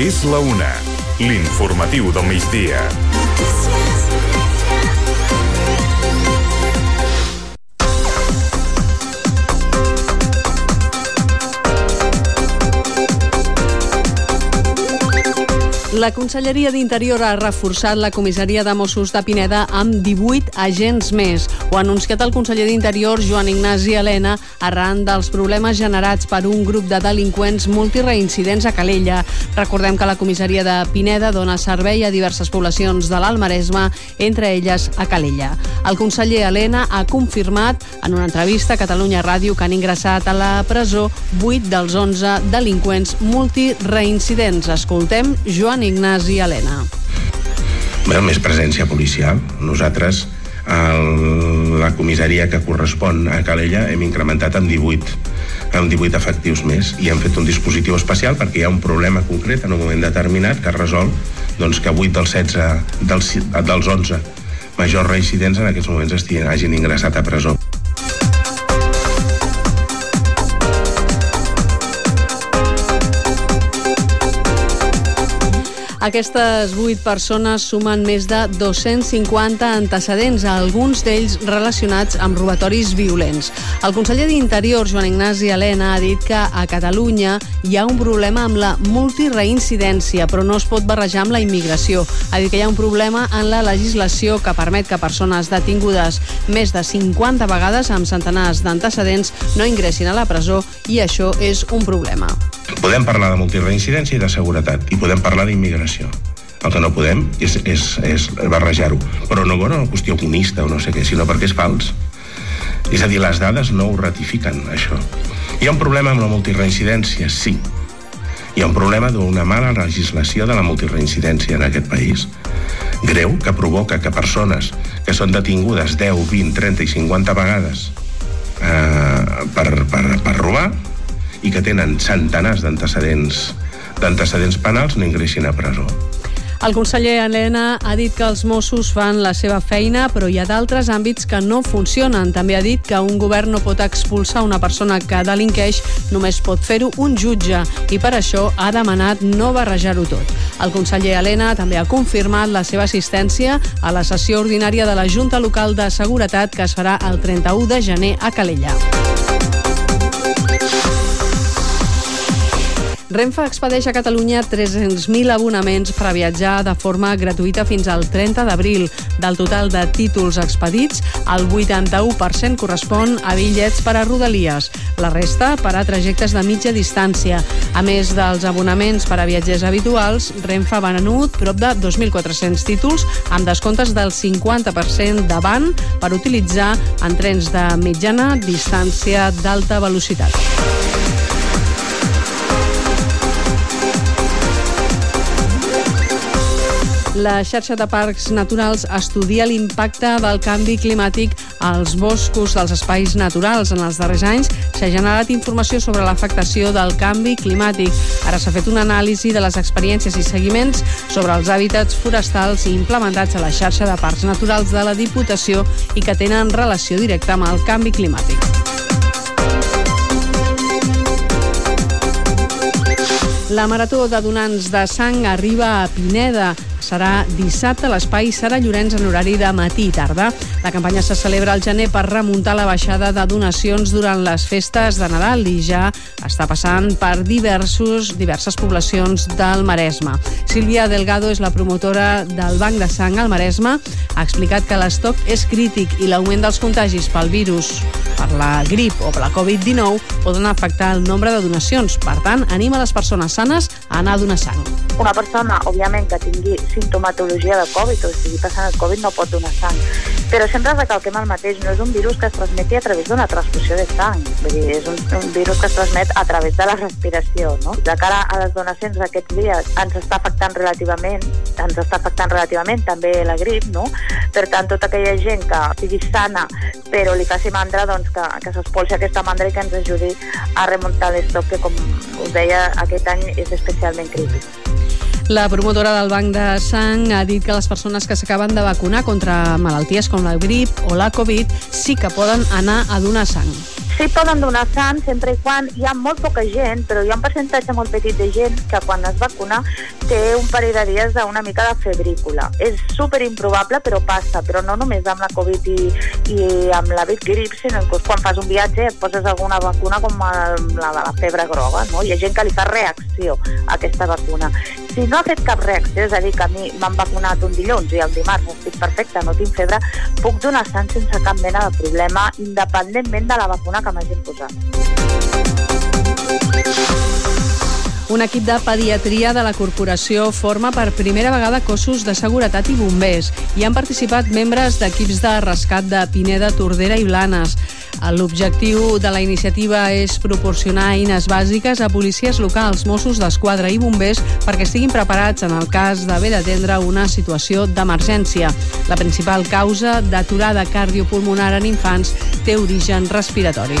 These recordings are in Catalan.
És la una. L'informatiu del migdia. La Conselleria d'Interior ha reforçat la comissaria de Mossos de Pineda amb 18 agents més. Ho ha anunciat el conseller d'Interior, Joan Ignasi Helena, arran dels problemes generats per un grup de delinqüents multireincidents a Calella. Recordem que la comissaria de Pineda dona servei a diverses poblacions de l'Almaresme, entre elles a Calella. El conseller Helena ha confirmat en una entrevista a Catalunya Ràdio que han ingressat a la presó 8 dels 11 delinqüents multireincidents. Escoltem Joan Ignasi Helena. Bé, més presència policial. Nosaltres, el, la comissaria que correspon a Calella, hem incrementat amb 18 amb 18 efectius més i hem fet un dispositiu especial perquè hi ha un problema concret en un moment determinat que resol doncs, que 8 dels 16 dels, dels 11 majors reincidents en aquests moments estiguin, hagin ingressat a presó. Aquestes 8 persones sumen més de 250 antecedents, alguns d'ells relacionats amb robatoris violents. El conseller d'Interior, Joan Ignasi Helena, ha dit que a Catalunya hi ha un problema amb la multireincidència, però no es pot barrejar amb la immigració. Ha dit que hi ha un problema en la legislació que permet que persones detingudes més de 50 vegades amb centenars d'antecedents no ingressin a la presó i això és un problema. Podem parlar de multireincidència i de seguretat, i podem parlar d'immigració. El que no podem és, és, és barrejar-ho. Però no per una qüestió comunista o no sé què, sinó perquè és fals. És a dir, les dades no ho ratifiquen, això. Hi ha un problema amb la multireincidència? Sí. Hi ha un problema d'una mala legislació de la multireincidència en aquest país. Greu, que provoca que persones que són detingudes 10, 20, 30 i 50 vegades eh, per, per, per robar i que tenen centenars d'antecedents d'antecedents penals no ingressin a presó. El conseller Helena ha dit que els Mossos fan la seva feina, però hi ha d'altres àmbits que no funcionen. També ha dit que un govern no pot expulsar una persona que delinqueix, només pot fer-ho un jutge, i per això ha demanat no barrejar-ho tot. El conseller Helena també ha confirmat la seva assistència a la sessió ordinària de la Junta Local de Seguretat que es farà el 31 de gener a Calella. Renfe expedeix a Catalunya 300.000 abonaments per a viatjar de forma gratuïta fins al 30 d'abril. Del total de títols expedits, el 81% correspon a bitllets per a Rodalies, la resta per a trajectes de mitja distància. A més dels abonaments per a viatgers habituals, Renfe ha venut prop de 2.400 títols amb descomptes del 50% davant per utilitzar en trens de mitjana distància d'alta velocitat. La xarxa de parcs naturals estudia l'impacte del canvi climàtic als boscos dels espais naturals. En els darrers anys s'ha generat informació sobre l'afectació del canvi climàtic. Ara s'ha fet una anàlisi de les experiències i seguiments sobre els hàbitats forestals implementats a la xarxa de parcs naturals de la Diputació i que tenen relació directa amb el canvi climàtic. La marató de donants de sang arriba a Pineda serà dissabte a l'espai Sara Llorenç en horari de matí i tarda. La campanya se celebra al gener per remuntar la baixada de donacions durant les festes de Nadal i ja està passant per diversos, diverses poblacions del Maresme. Sílvia Delgado és la promotora del Banc de Sang al Maresme. Ha explicat que l'estoc és crític i l'augment dels contagis pel virus, per la grip o per la Covid-19 poden afectar el nombre de donacions. Per tant, anima les persones sanes a anar a donar sang. Una persona, òbviament, que tingui sintomatologia de Covid o estigui passant el Covid no pot donar sang. Però sempre recalquem el mateix, no és un virus que es transmeti a través d'una transfusió de sang, vull dir, és un, un virus que es transmet a través de la respiració. No? De cara a les donacions d'aquests dies ens està afectant relativament, ens està afectant relativament també la grip, no? Per tant, tota aquella gent que sigui sana però li faci mandra doncs, que, que s'espolsi aquesta mandra i que ens ajudi a remuntar l'estoc que, com us deia, aquest any és especialment crític. La promotora del Banc de Sang ha dit que les persones que s'acaben de vacunar contra malalties com la grip o la Covid sí que poden anar a donar sang. Sí, poden donar sang sempre i quan hi ha molt poca gent, però hi ha un percentatge molt petit de gent que quan es vacuna té un parell de dies d'una mica de febrícula. És super improbable, però passa, però no només amb la Covid i, i amb la grip, sinó que quan fas un viatge et poses alguna vacuna com la de la febre groga, no? Hi ha gent que li fa reacció a aquesta vacuna. Si no ha fet cap reacció, és a dir, que a mi m'han vacunat un dilluns i el dimarts estic perfecte, no tinc febre, puc donar sang sense cap mena de problema, independentment de la vacuna que m'hagin posat. Un equip de pediatria de la corporació forma per primera vegada cossos de seguretat i bombers. Hi han participat membres d'equips de rescat de Pineda, Tordera i Blanes. L'objectiu de la iniciativa és proporcionar eines bàsiques a policies locals, Mossos d'Esquadra i bombers perquè estiguin preparats en el cas d'haver d'atendre una situació d'emergència. La principal causa d'aturada cardiopulmonar en infants té origen respiratori.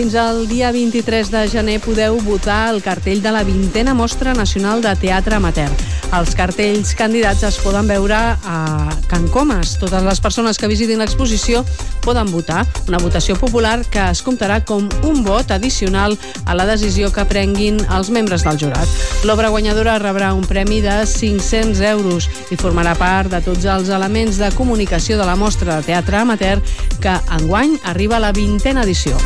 Fins al dia 23 de gener podeu votar el cartell de la vintena Mostra Nacional de Teatre Amateur. Els cartells candidats es poden veure a Can Comas. Totes les persones que visitin l'exposició poden votar. Una votació popular que es comptarà com un vot addicional a la decisió que prenguin els membres del jurat. L'obra guanyadora rebrà un premi de 500 euros i formarà part de tots els elements de comunicació de la mostra de teatre amateur que enguany arriba a la vintena edició.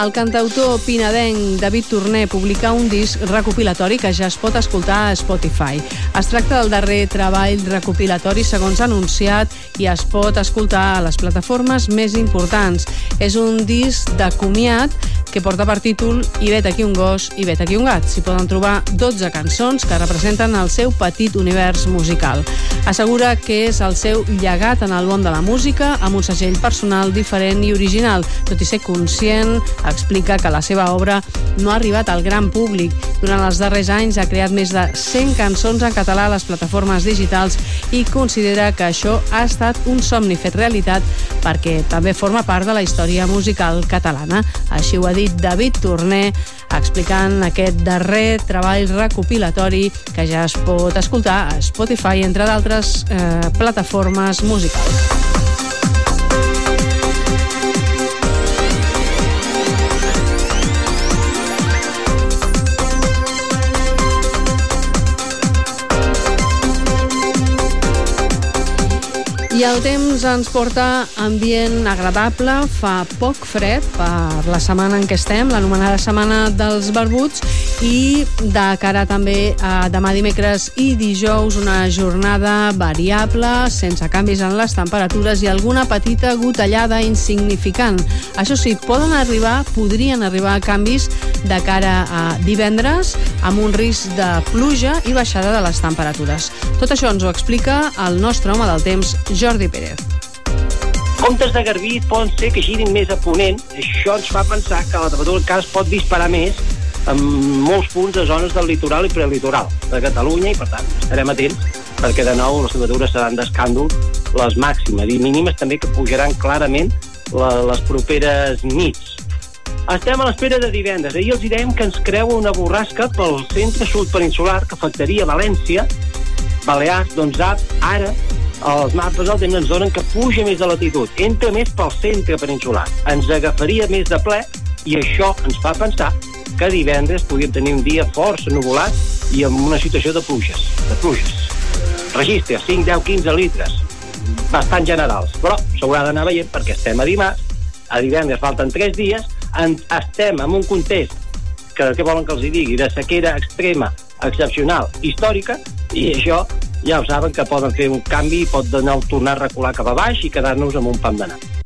El cantautor pinadenc David Torné publica un disc recopilatori que ja es pot escoltar a Spotify. Es tracta del darrer treball recopilatori segons anunciat i es pot escoltar a les plataformes més importants. És un disc de comiat que porta per títol I vet aquí un gos, i vet aquí un gat. S'hi poden trobar 12 cançons que representen el seu petit univers musical. Assegura que és el seu llegat en el món de la música amb un segell personal diferent i original, tot i ser conscient, explica que la seva obra no ha arribat al gran públic. Durant els darrers anys ha creat més de 100 cançons en català a les plataformes digitals i considera que això ha estat un somni fet realitat perquè també forma part de la història musical catalana. Així ho ha dit dit David Torné explicant aquest darrer treball recopilatori que ja es pot escoltar a Spotify, entre d'altres eh, plataformes musicals. El temps ens porta ambient agradable, fa poc fred per la setmana en què estem, l'anomenada setmana dels barbuts, i de cara també a demà dimecres i dijous una jornada variable, sense canvis en les temperatures i alguna petita gotellada insignificant. Això sí, poden arribar, podrien arribar canvis de cara a divendres amb un risc de pluja i baixada de les temperatures. Tot això ens ho explica el nostre home del temps, Jordi Pérez. Comptes de Garbí poden ser que girin més a ponent. Això ens fa pensar que la temperatura encara es pot disparar més en molts punts de zones del litoral i prelitoral de Catalunya i, per tant, estarem atents perquè de nou les temperatures seran d'escàndol les màximes i mínimes també que pujaran clarament la, les properes nits. Estem a l'espera de divendres. Ahir els dèiem que ens creu una borrasca pel centre sud peninsular que afectaria València, Balears, doncs ara els mapes del temps ens donen que puja més de latitud, entra més pel centre peninsular, ens agafaria més de ple i això ens fa pensar que divendres podríem tenir un dia força nuvolat i amb una situació de pluges, de pluges. Registres, 5, 10, 15 litres, bastant generals, però s'haurà d'anar veient perquè estem a dimarts, a divendres falten 3 dies, en, estem en un context que, que volen que els hi digui, de sequera extrema, excepcional, històrica, i això ja ho saben que poden fer un canvi i pot donar, tornar a recular cap a baix i quedar-nos amb un pam d'anar.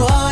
one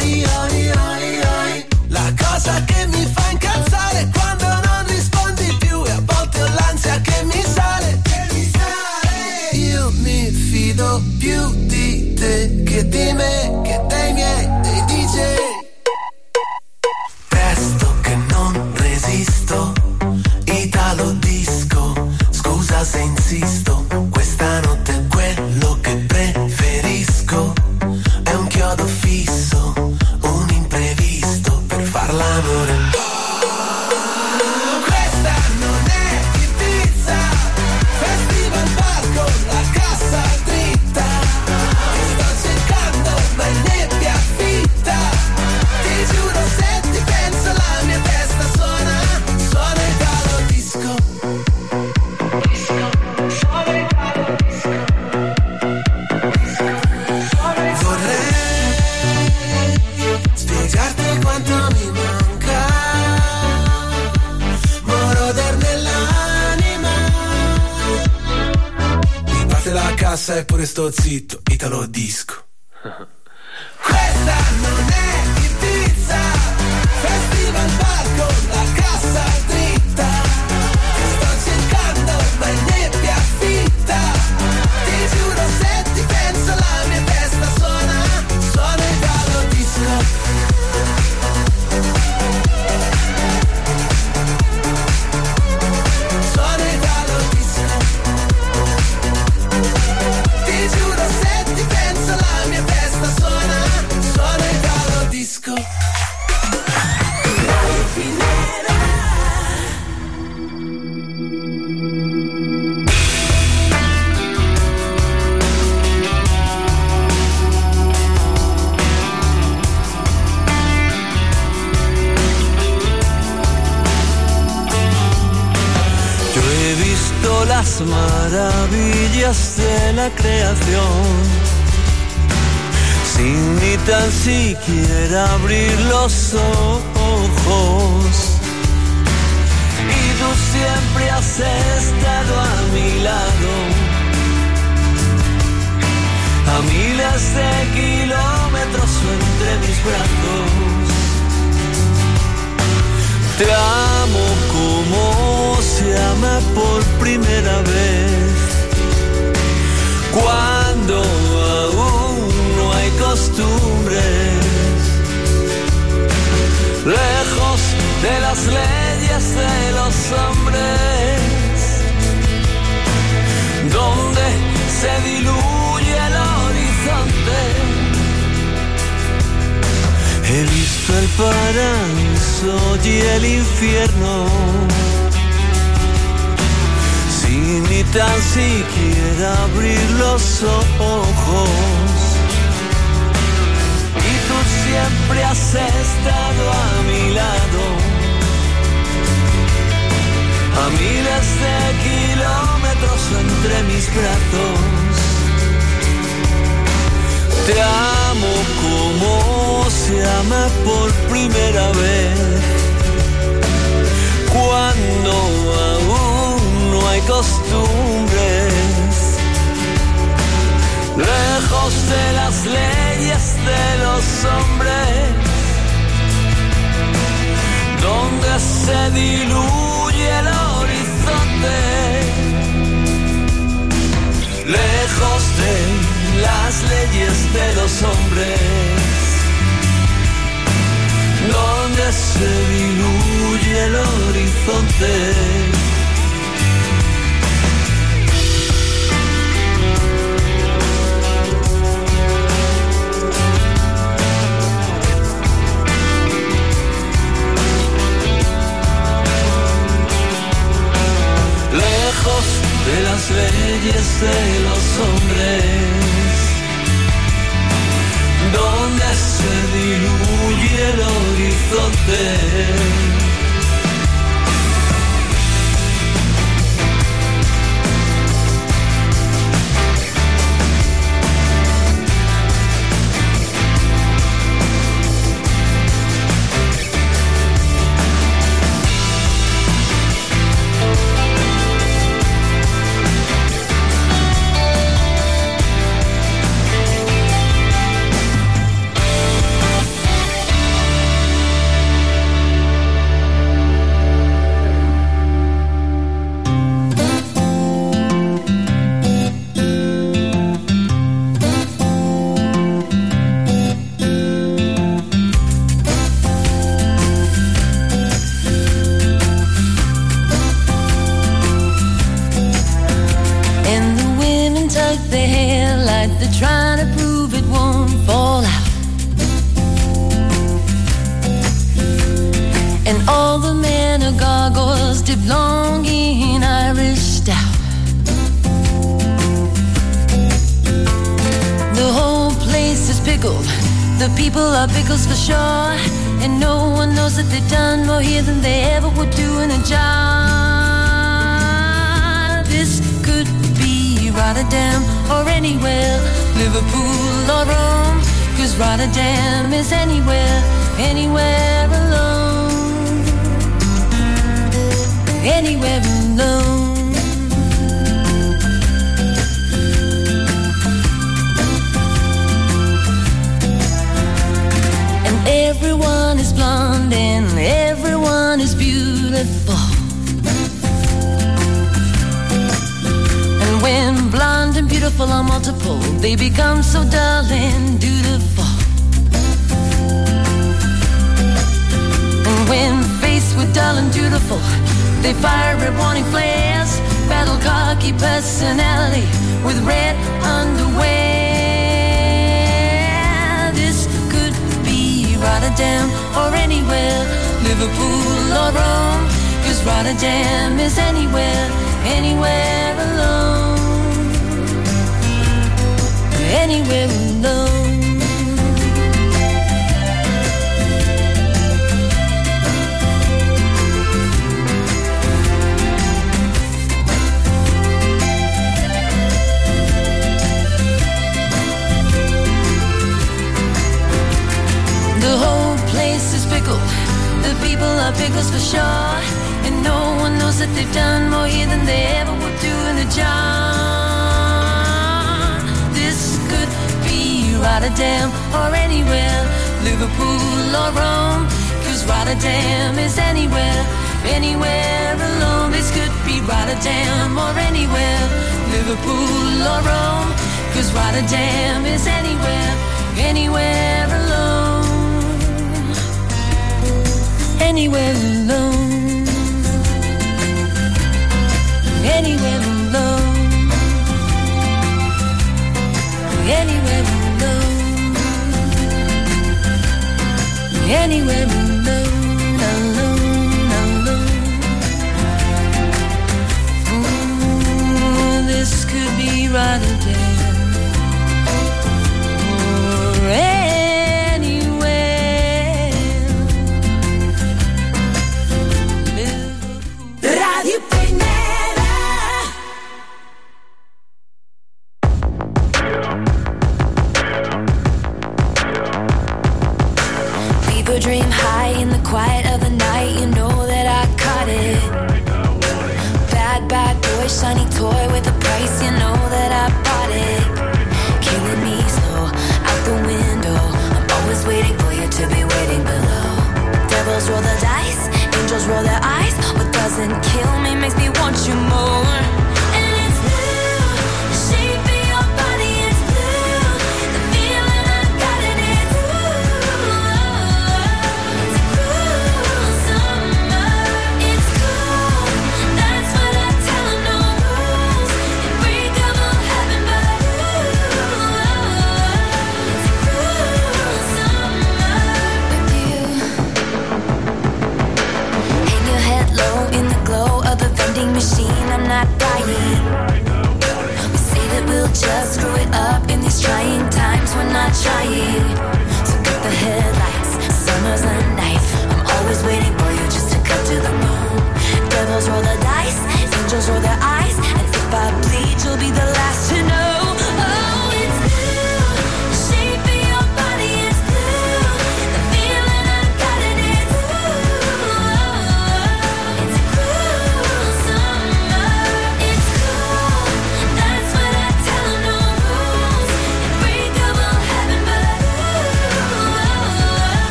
sto zitto, Italo D brazos. Te paraíso y el infierno. Sin ni tan siquiera abrir los ojos. Y tú siempre has estado a mi lado. A miles de kilómetros entre mis brazos. Te amo como se ama por primera vez, cuando aún no hay costumbres, lejos de las leyes de los hombres, donde se diluye el horizonte, lejos de las leyes de los hombres. se diluye el horizonte. de las leyes de los hombres. se diluvie el horizonte. the men are gargoyles dipped long in Irish stout. The whole place is pickled. The people are pickles for sure. And no one knows that they've done more here than they ever would do in a jar. This could be Rotterdam or anywhere, Liverpool or Rome. Cause Rotterdam is anywhere, anywhere Anywhere alone. And everyone is blonde and everyone is beautiful. And when blonde and beautiful are multiple, they become so dull and dutiful. And when faced with dull and dutiful, they fire red warning flares, battle cocky personality with red underwear. This could be Rotterdam or anywhere, Liverpool or Rome. Cause Rotterdam is anywhere, anywhere alone. Anywhere alone. Sure. And no one knows that they've done more here than they ever would do in a jar. This could be Rotterdam or anywhere, Liverpool or Rome. Cause Rotterdam is anywhere, anywhere alone. This could be Rotterdam or anywhere, Liverpool or Rome. Cause Rotterdam is anywhere, anywhere alone anywhere alone. Anywhere alone. Anywhere alone. Anywhere alone.